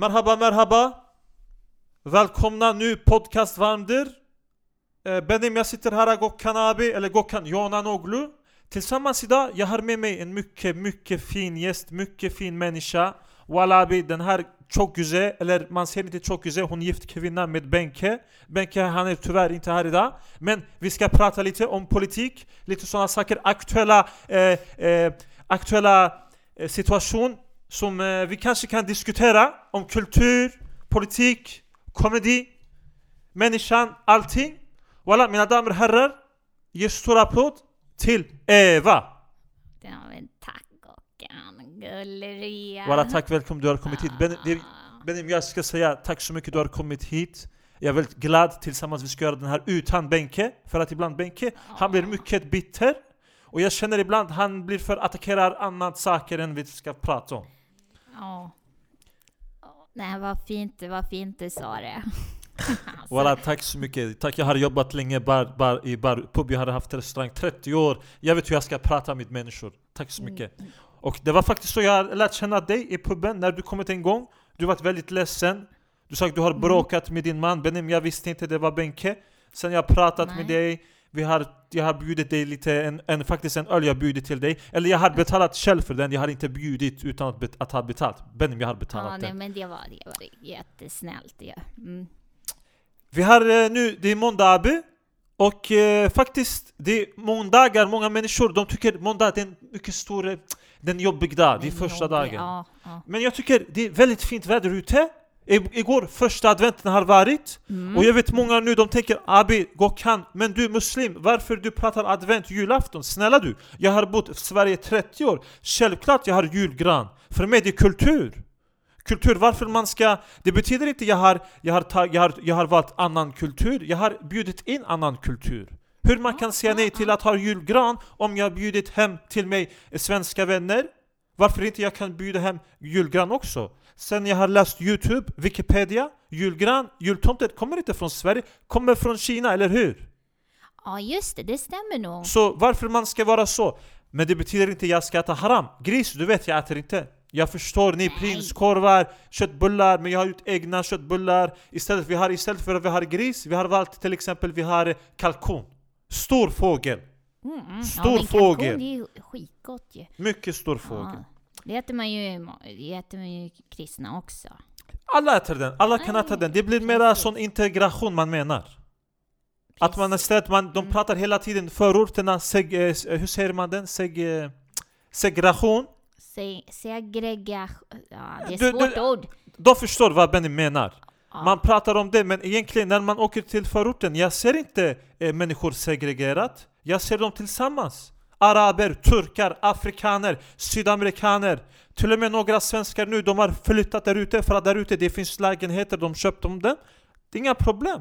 Merhaba merhaba Välkomna nu podcast varmdır. Eh, Benim jag sitter här Gokkan abi, eller Gökhan Yonan Tillsammans idag, jag har med mig en mycket, mycket fin gäst, mycket fin människa. Walla den här çok güzel, eller man ser inte çok güzel, hon är gift kvinna med Benke. Benke han är tyvärr inte här idag. Men vi ska prata lite om politik, lite sådana saker, aktuella, eh, eh, aktuella eh, situation som eh, vi kanske kan diskutera om kultur, politik, komedi, människan, allting. Voilà, mina damer och herrar, ge stor applåd till Eva! Ja men tack Håkan, gulleria. Voilà, tack, välkommen, du har kommit hit. Ben, Benim, jag ska säga tack så mycket du har kommit hit. Jag är väldigt glad tillsammans vi ska göra den här utan Benke, för att ibland Benke, han blir mycket bitter. Och jag känner ibland han blir för attackerar annat saker än vi ska prata om. Ja. Nej vad fint, vad fint du sa det. Alltså, Voilà, tack så mycket. Tack, jag har jobbat länge bar, bar, i bar, pub, jag har haft restaurang 30 år. Jag vet hur jag ska prata med människor. Tack så mycket. Och det var faktiskt så jag lärt känna dig i puben när du kommit en gång. Du var väldigt ledsen. Du sa att du har bråkat med din man Benim, jag visste inte det var Benke. Sen jag pratat Nej. med dig, vi har, jag har bjudit dig lite, en, en, faktiskt en öl jag bjudit till dig. Eller jag har betalat själv för den, jag har inte bjudit utan att, bet, att ha betalt. Benim, jag har ja, betalat nej, den. men det var, det var jättesnällt ja. Mm. Vi har eh, nu, det är måndag Abi, och eh, faktiskt, det är måndagar, många människor de tycker måndag är en mycket stor, eh, det är en jobbig dag, det är första jobbig, dagen. Ja, ja. Men jag tycker det är väldigt fint väder ute. Igår, första adventen har varit, Mm. och jag vet många nu de tänker Abi, Gökhan, men du är muslim, varför du pratar advent, julafton? Snälla du, jag har bott i Sverige 30 år, självklart jag har julgran. För mig det är kultur. Kultur, varför man ska... Det betyder inte jag har, jag har, tag, jag har, jag har valt annan kultur, jag har bjudit in annan kultur. Hur man kan säga nej till att ha julgran om jag har bjudit hem till mig svenska vänner? Varför inte jag kan bjuda hem julgran också? Sen jag har läst Youtube, Wikipedia, julgran, jultomtet kommer inte från Sverige, kommer från Kina, eller hur? ja just det, det stämmer nog. Så varför man ska vara så? Men det betyder inte jag ska äta haram. Gris, du vet jag äter inte. Jag förstår, ni prinskorvar, köttbullar, men jag har gjort egna köttbullar. Istället, vi har, istället för att vi har gris, vi har valt till exempel vi har kalkon. Stor fågel. Mm, mm. Stor ja, men fågel. kalkon, det är skitgott ju. Mycket stor fågel. Ja. Det äter man ju, det äter man ju kristna också. Alla äter den, alla kan äta den. Det blir mera precis. sån integration man menar. Att man istället, man, de Mm. pratar hela tiden förorterna, seg, eh, hur säger man den? Seg, eh, segregation. Se, segregation, ja det är Du- svårt du- ord. De förstår vad Benny menar. Ja. Man pratar om det, men egentligen när man åker till förorten, jag ser inte eh, människor segregerat. Jag ser dem tillsammans. Araber, turkar, afrikaner, sydamerikaner. Till och med några svenskar nu, de har flyttat där ute för att där ute det finns lägenheter, de köpte om den. Det är inga problem.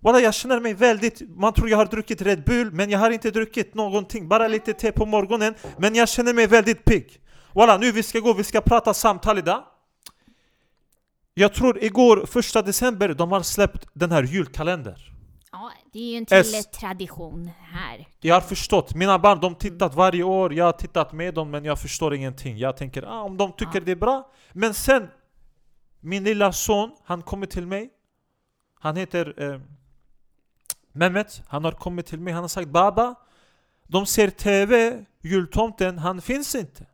Walla, jag känner mig väldigt... Man tror jag har druckit Red Bull, men jag har inte druckit någonting. Bara lite te på morgonen. Men jag känner mig väldigt pigg. Walla, nu vi ska gå, vi ska prata samtal idag. Jag tror igår, första december, de har släppt den här julkalendern. Ja, det är ju en S. till tradition här. Jag har förstått, mina barn de tittat varje år, jag har tittat med dem men jag förstår ingenting. Jag tänker, ah, om de tycker Ja. det är bra. Men sen, min lilla son, han kommer till mig. Han heter eh, Mehmet, han har kommit till mig, han har sagt Baba, de ser TV, jultomten, han finns inte.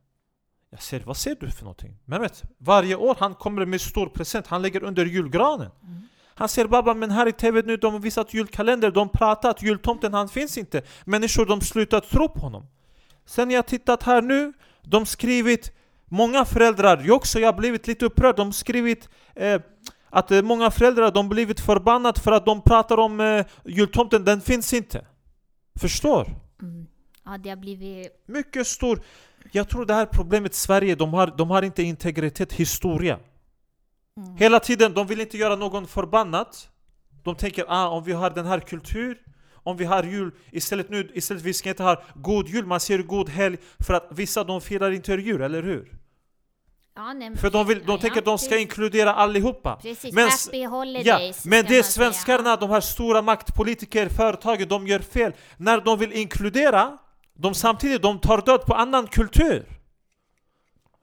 Jag säger, vad ser du för någonting? Mehmet, varje år han kommer med stor present, han lägger under julgranen. Han säger Baba, men här i TV nu, de har visat julkalender, de pratar att jultomten han finns inte. Människor de slutat tro på honom. Sen jag tittat här nu, de skrivit, många föräldrar, jag också, jag har blivit lite upprörd, de skrivit eh, att eh, många föräldrar de blivit förbannade för att de pratar om eh, jultomten, den finns inte. Förstår? Mm. Ja, det har blivit... Mycket stor. Jag tror det här problemet Sverige, de har, de har inte integritet, historia. Mm. Hela tiden, de vill inte göra någon förbannad. De tänker ah, om vi har den här kultur, om vi har jul, istället nu, istället vi ska inte ha god jul, man säger god helg för att vissa de firar inte jul, eller hur? Ja, nej, För de, vill, de ja, tänker att de ska precis. inkludera allihopa. Precis, Men- happy holidays. Ja, men det är man säga. svenskarna, de här stora maktpolitiker, företagen, de gör fel. När de vill inkludera, de samtidigt de tar död på annan kultur.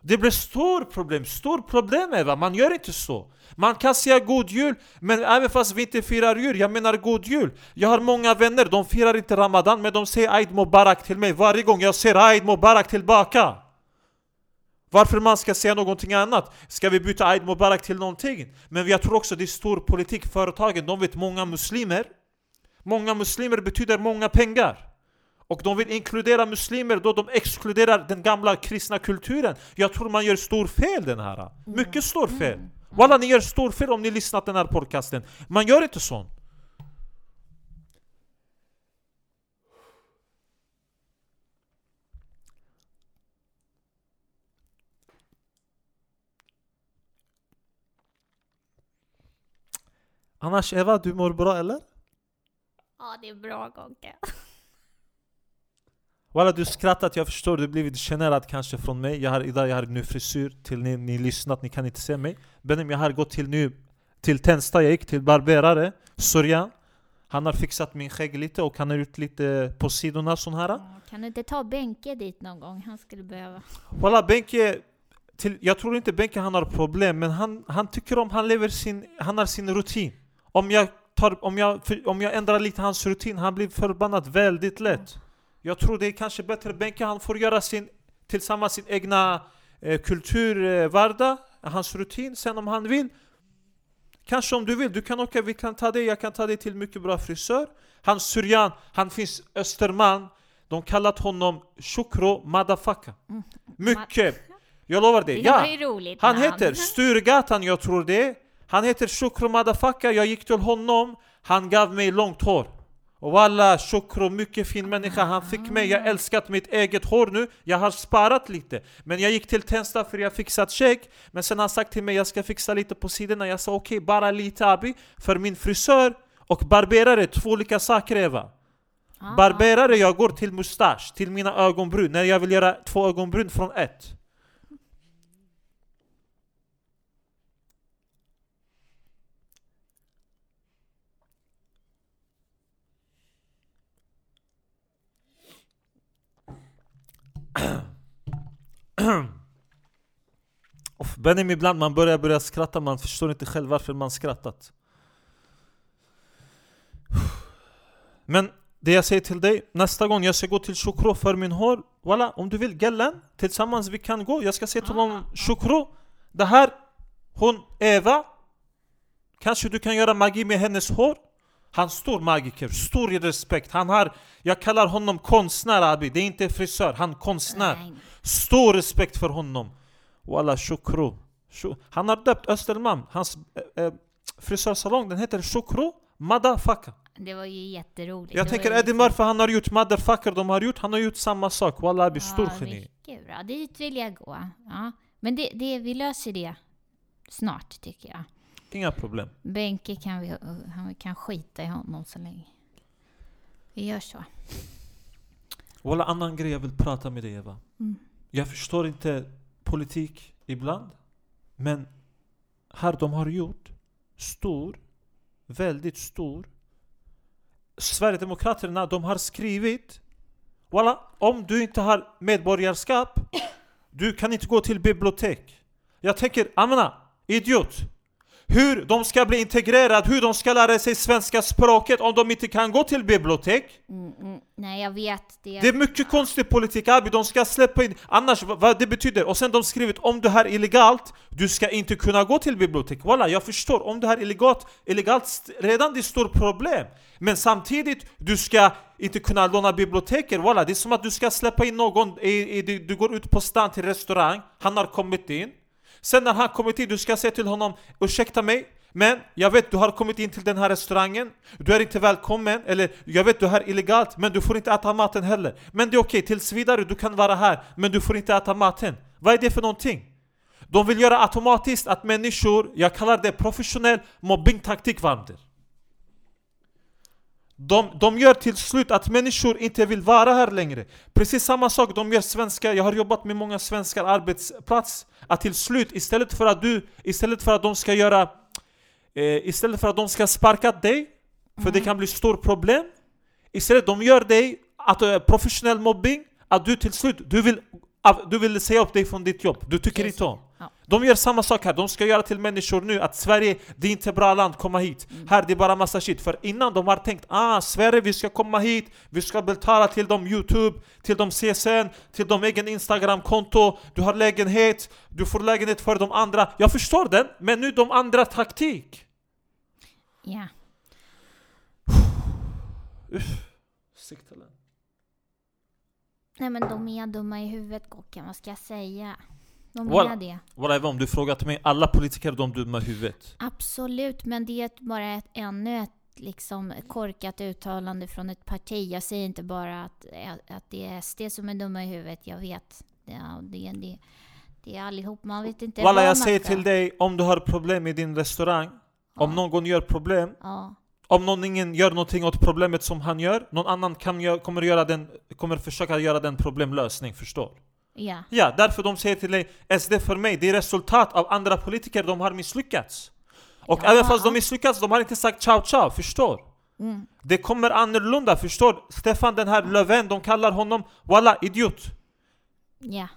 Det blir stort problem, stort problem Eva, man gör inte så. Man kan säga god jul, men även fast vi inte firar jul, jag menar god jul. Jag har många vänner, de firar inte Ramadan, men de säger Eid Mubarak till mig varje gång jag säger Eid Mubarak tillbaka. Varför man ska säga någonting annat? Ska vi byta Eid Mubarak till någonting? Men jag tror också det är stor politik, företagen, de vet många muslimer. Många muslimer betyder många pengar. Och de vill inkludera muslimer då de exkluderar den gamla kristna kulturen. Jag tror man gör stor fel den här. Mycket stor fel. Walla ni gör stor fel om ni lyssnat den här podcasten. Man gör inte sånt. Annars Eva, du mår bra eller? Ja, det är bra Gogge. Walla du skrattat, jag förstår, du blivit generad kanske från mig. Jag har idag jag har ny frisyr, till ni, ni lyssnat, ni kan inte se mig. Benim jag har gått till nu Till Tensta, jag gick till barberare, Surjan Han har fixat min skägg lite och han har gjort lite på sidorna sån här. Kan du inte ta Benke dit någon gång? Han skulle behöva... Walla Benke till, Jag tror inte Benke han har problem men han, han tycker om, han lever sin, han har sin rutin. Om jag, tar, om, jag, om jag ändrar lite hans rutin, han blir förbannad väldigt lätt Jag tror det är kanske bättre Benke, han får göra sin, tillsammans sin egna eh, kulturvardag, eh, hans rutin, sen om han vill. Kanske om du vill, du kan åka, vi kan ta dig, jag kan ta dig till mycket bra frisör. Han Surjan, han finns Östermalm. De kallat honom Shukro Madafaka. Mycket! Jag lovar dig, Det ja! Han heter Sturegatan, jag tror det. Han heter Shukro Madafaka, jag gick till honom. Han gav mig långt hår och walla, Shukro, mycket fin människa. Han fick mig, jag älskat mitt eget hår nu. Jag har sparat lite. Men jag gick till Tensta för jag fixat skägg. Men sen har han sagt till mig jag ska fixa lite på sidorna. Jag sa okej, bara lite abi. För min frisör och barberare, två olika saker Eva. Ja, Barberare, jag går till mustasch, till mina ögonbryn När jag vill göra två ögonbryn från ett Benim ibland man börjar börja skratta, man förstår inte själv varför man skrattat. Men det jag säger till dig, nästa gång jag ska gå till Shukro för min hår Walla, om du vill Gellen, tillsammans vi kan gå. Jag ska säga till honom Shukro, det här, hon Eva Kanske du kan göra magi med hennes hår? Han stor magiker, stor i respekt Han har, jag kallar honom konstnär Abi, det är inte frisör, han är konstnär Nej. Stor respekt för honom Walla Shukro Shu- Han har döpt Östermalm, hans eh, frisörsalong den heter Shukro Madafaka Det var ju jätteroligt. Jag Det tänker Eddie Murphy, han har gjort motherfucker, de har gjort, han har gjort samma sak Walla Abi, stor ja, geni Mycket bra. Dit vill jag gå. Ja. Men det, det, vi löser det snart tycker jag. Inga problem Benke kan vi, han kan skita i honom så länge. Vi gör så. Walla annan grej jag vill prata med dig Eva Mm. Jag förstår inte politik ibland Men här de har gjort stor, väldigt stor Sverigedemokraterna, de har skrivit Walla, om du inte har medborgarskap Du kan inte gå till bibliotek Jag tänker, Amna, idiot Hur de ska bli integrerade, hur de ska lära sig svenska språket om de inte kan gå till bibliotek. Mm, mm. Nej, jag vet. Det, det är mycket konstig politik Abi, de ska släppa in Annars, vad- det betyder? Och sen de skrivit om du här illegalt Du ska inte kunna gå till bibliotek. Walla, jag förstår, om du här illegalt, illegalt Redan det är stort problem. Men samtidigt, du ska inte kunna låna biblioteket Walla, det är som att du ska släppa in någon i, i, du, du går ut på stan till restaurang. Han har kommit in Sen när han kommit in, du ska säga till honom Ursäkta mig, men jag vet du har kommit in till den här restaurangen. Du är inte välkommen, eller jag vet du är här illegalt Men du får inte äta maten heller. Men det är okej, tills vidare du kan vara här Men du får inte äta maten. Vad är det för någonting? De vill göra automatiskt att människor, jag kallar det professionell mobbingtaktik varmder de, de gör till slut att människor inte vill vara här längre Precis samma sak de gör svenska, jag har jobbat med många svenskar arbetsplats Att till slut, istället för att du, istället för att de ska göra eh, Istället för att de ska sparka dig För det kan bli stort problem Istället de gör dig, att, eh, professionell mobbing Att du till slut, du vill du vill säga upp dig från ditt jobb, du tycker Precis. inte om. De gör samma sak här, de ska göra till människor nu att Sverige, det är inte bra land, komma hit. Mm. Här det är bara massa shit. För innan de har tänkt ah Sverige, vi ska komma hit, vi ska betala till dem Youtube, till dem CSN, till dem egen Instagram-konto, du har lägenhet, du får lägenhet för de andra. Jag förstår den, men nu de andra taktik. Ja. Siktelen. Nej men de är dumma i huvudet Gocken, vad ska jag säga? De Walla. är det. Walla om du frågat mig, alla politiker de dumma i huvudet. Absolut, men det är bara ett, ännu ett liksom korkat uttalande från ett parti. Jag säger inte bara att, att det är SD som är dumma i huvudet, jag vet. Ja, det, det, det är allihop, man vet inte Walla jag säger till dig, om du har problem i din restaurang, om Ja. någon gör problem, Ja, om någon ingen gör någonting åt problemet som han gör, någon annan kan kommer, göra den, kommer försöka göra den problemlösning, förstår? Ja, Ja, därför de säger till dig, SD för mig, det är resultat av andra politiker, de har misslyckats. Och Ja. även fast de misslyckats, de har inte sagt ciao ciao, förstår? mm, Det kommer annorlunda, förstår? Stefan den här Löfven, de kallar honom Walla idiot. ja.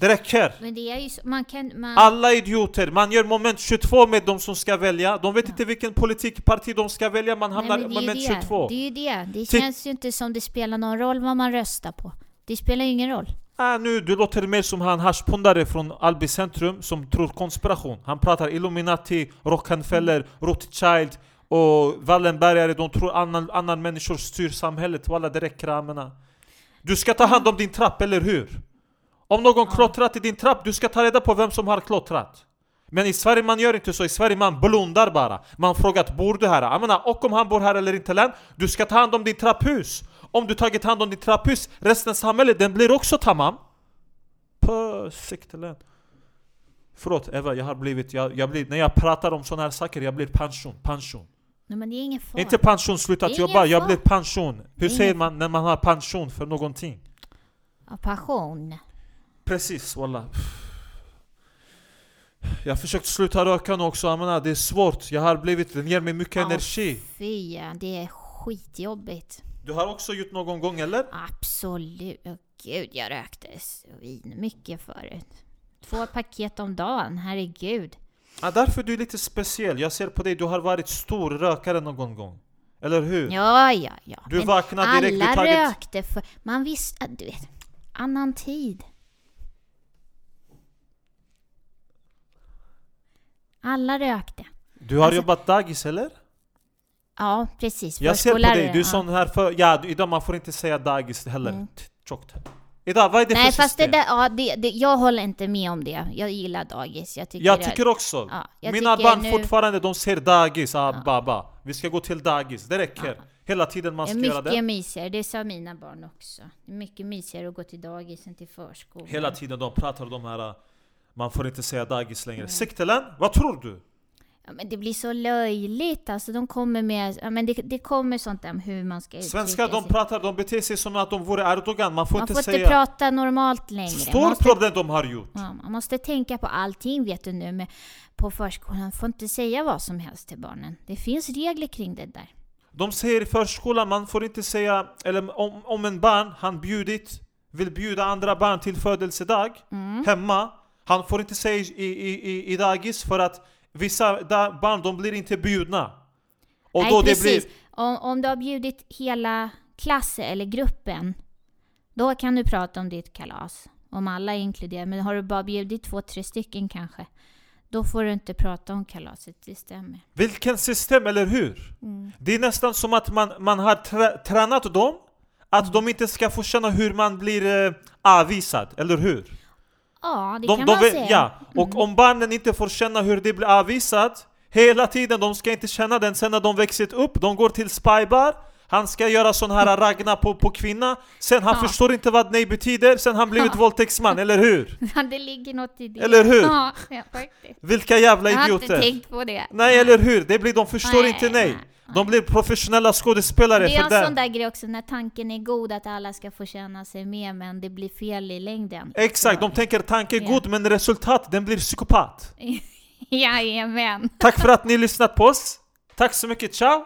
Det räcker. Men det är ju så, man kan... Man, Alla idioter, man gör moment 22 med de som ska välja. De vet inte vilken politikparti de ska välja, man hamnar i moment ju det. 22. Det är ju det. Det Ty- känns ju inte som det spelar någon roll vad man röstar på. Det spelar ju ingen roll. Ah, nu, du låter mer som han hashpundare från Alby centrum som tror konspiration. Han pratar Illuminati, Rockefeller, Rothschild och Wallenbergare. De tror annan, annan människor styr samhället. Walla, det räcker amena. Du ska ta hand om din trapp, eller hur? Om någon klottrat i din trapp, du ska ta reda på vem som har klottrat. Men i Sverige man gör inte så, i Sverige man blundar bara. Man frågar att bor du här? Jag menar, och om han bor här eller inte län, du ska ta hand om ditt trapphus. Om du tagit hand om ditt trapphus, resten av samhället, den blir också tamam. På siktelen. Förlåt Eva, jag har blivit, jag, jag blir, när jag pratar om sådana här saker, jag blir pension, pension. Nej, men det är ingen fara. Inte pension, slutat jobba, jag blir pension. Hur säger man när man har pension för någonting? Ja, passion. Precis, walla. Jag har försökt sluta röka nu också, jag menar, det är svårt. Jag har blivit, den ger mig mycket energi. Fy, det är skitjobbigt. Du har också gjort någon gång eller? Absolut. Gud, jag rökte svin mycket förut. Två paket om dagen, herregud. Ja, därför du är lite speciell. Jag ser på dig, du har varit stor rökare någon gång. Eller hur? Ja, ja, ja. Du vaknade direkt, alla tagit... rökte för... Man visste... Du vet, annan tid. Alla rökte. Du har Alltså- jobbat dagis eller? Ja, precis. Jag ser på dig, du är sån här för... Ja, idag man får inte säga dagis heller. Mm. Tjockt. Idag, vad är det Nej, för fast det system? där, ja, det, det, jag håller inte med om det. Jag gillar dagis. Jag tycker, Jag det- tycker också. Ja, jag Mina tycker barn nu- fortfarande, de ser dagis, ah, Ja. baba. Vi ska gå till dagis, det räcker. Ja. Hela tiden man Det ska är göra mycket det. mysigare, det sa mina barn också. Det är mycket mysigare att gå till dagis än till förskolan. Hela tiden de pratar om de här... ah, Man får inte säga dagis längre. Mm. Siktelen, vad tror du? Ja, men det blir så löjligt, alltså de kommer med, ja, men det, det kommer sånt där om hur man ska Svenskar de sig. pratar, de beter sig som att de vore Erdogan. Man får Man inte får säga... inte prata normalt längre. Stor måste, problem de har gjort. ja, man måste tänka på allting vet du nu med, på förskolan. Man får inte säga vad som helst till barnen. Det finns regler kring det där. De säger i förskolan, man får inte säga, eller om, om en barn, han bjudit, vill bjuda andra barn till födelsedag, Mm. hemma, han får inte säga i, i, i, i dagis för att vissa barn, de blir inte bjudna. Och Nej, då det precis. blir... Om, om du har bjudit hela klassen eller gruppen, då kan du prata om ditt kalas. Om alla är inkluderade. Men har du bara bjudit två, tre stycken kanske, då får du inte prata om kalaset. Det stämmer. Vilken system, eller hur? Mm. Det är nästan som att man, man har trä, tränat dem, att de inte ska få känna hur man blir eh, avvisad, eller hur? Ja, det De, kan de man säga. Ja, och Mm. om barnen inte får känna hur det blir avvisat Hela tiden, de ska inte känna den sen när de växer upp De går till spybar Han ska göra sån här ragna på, på kvinna Sen han Ja. förstår inte vad nej betyder Sen han blivit Ja. våldtäktsman, eller hur? Ja, det ligger något i det. Eller hur? Ja. Vilka jävla Jag har inte idioter! tänkt på det. Nej, eller hur? Det blir, de förstår Nej, inte nej nej, De blir professionella skådespelare Det är för en sån det där grej också när tanken är god att alla ska få känna sig med men det blir fel i längden. Exakt, de tänker tanken är god men resultat, den blir psykopat Jajamän. Tack för att ni lyssnat på oss Tack så mycket, ciao!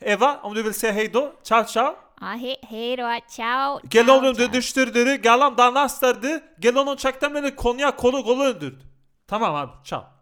Eva, om du vill säga hej då? Ciao ciao! Ja, he, hej då. Ciao. Gel onu ciao. dönüştürdü. Gel lan daha nasıl derdi? Gel onun çaktan beni Konya kolu kolu öldürdü. Tamam abi. Ciao.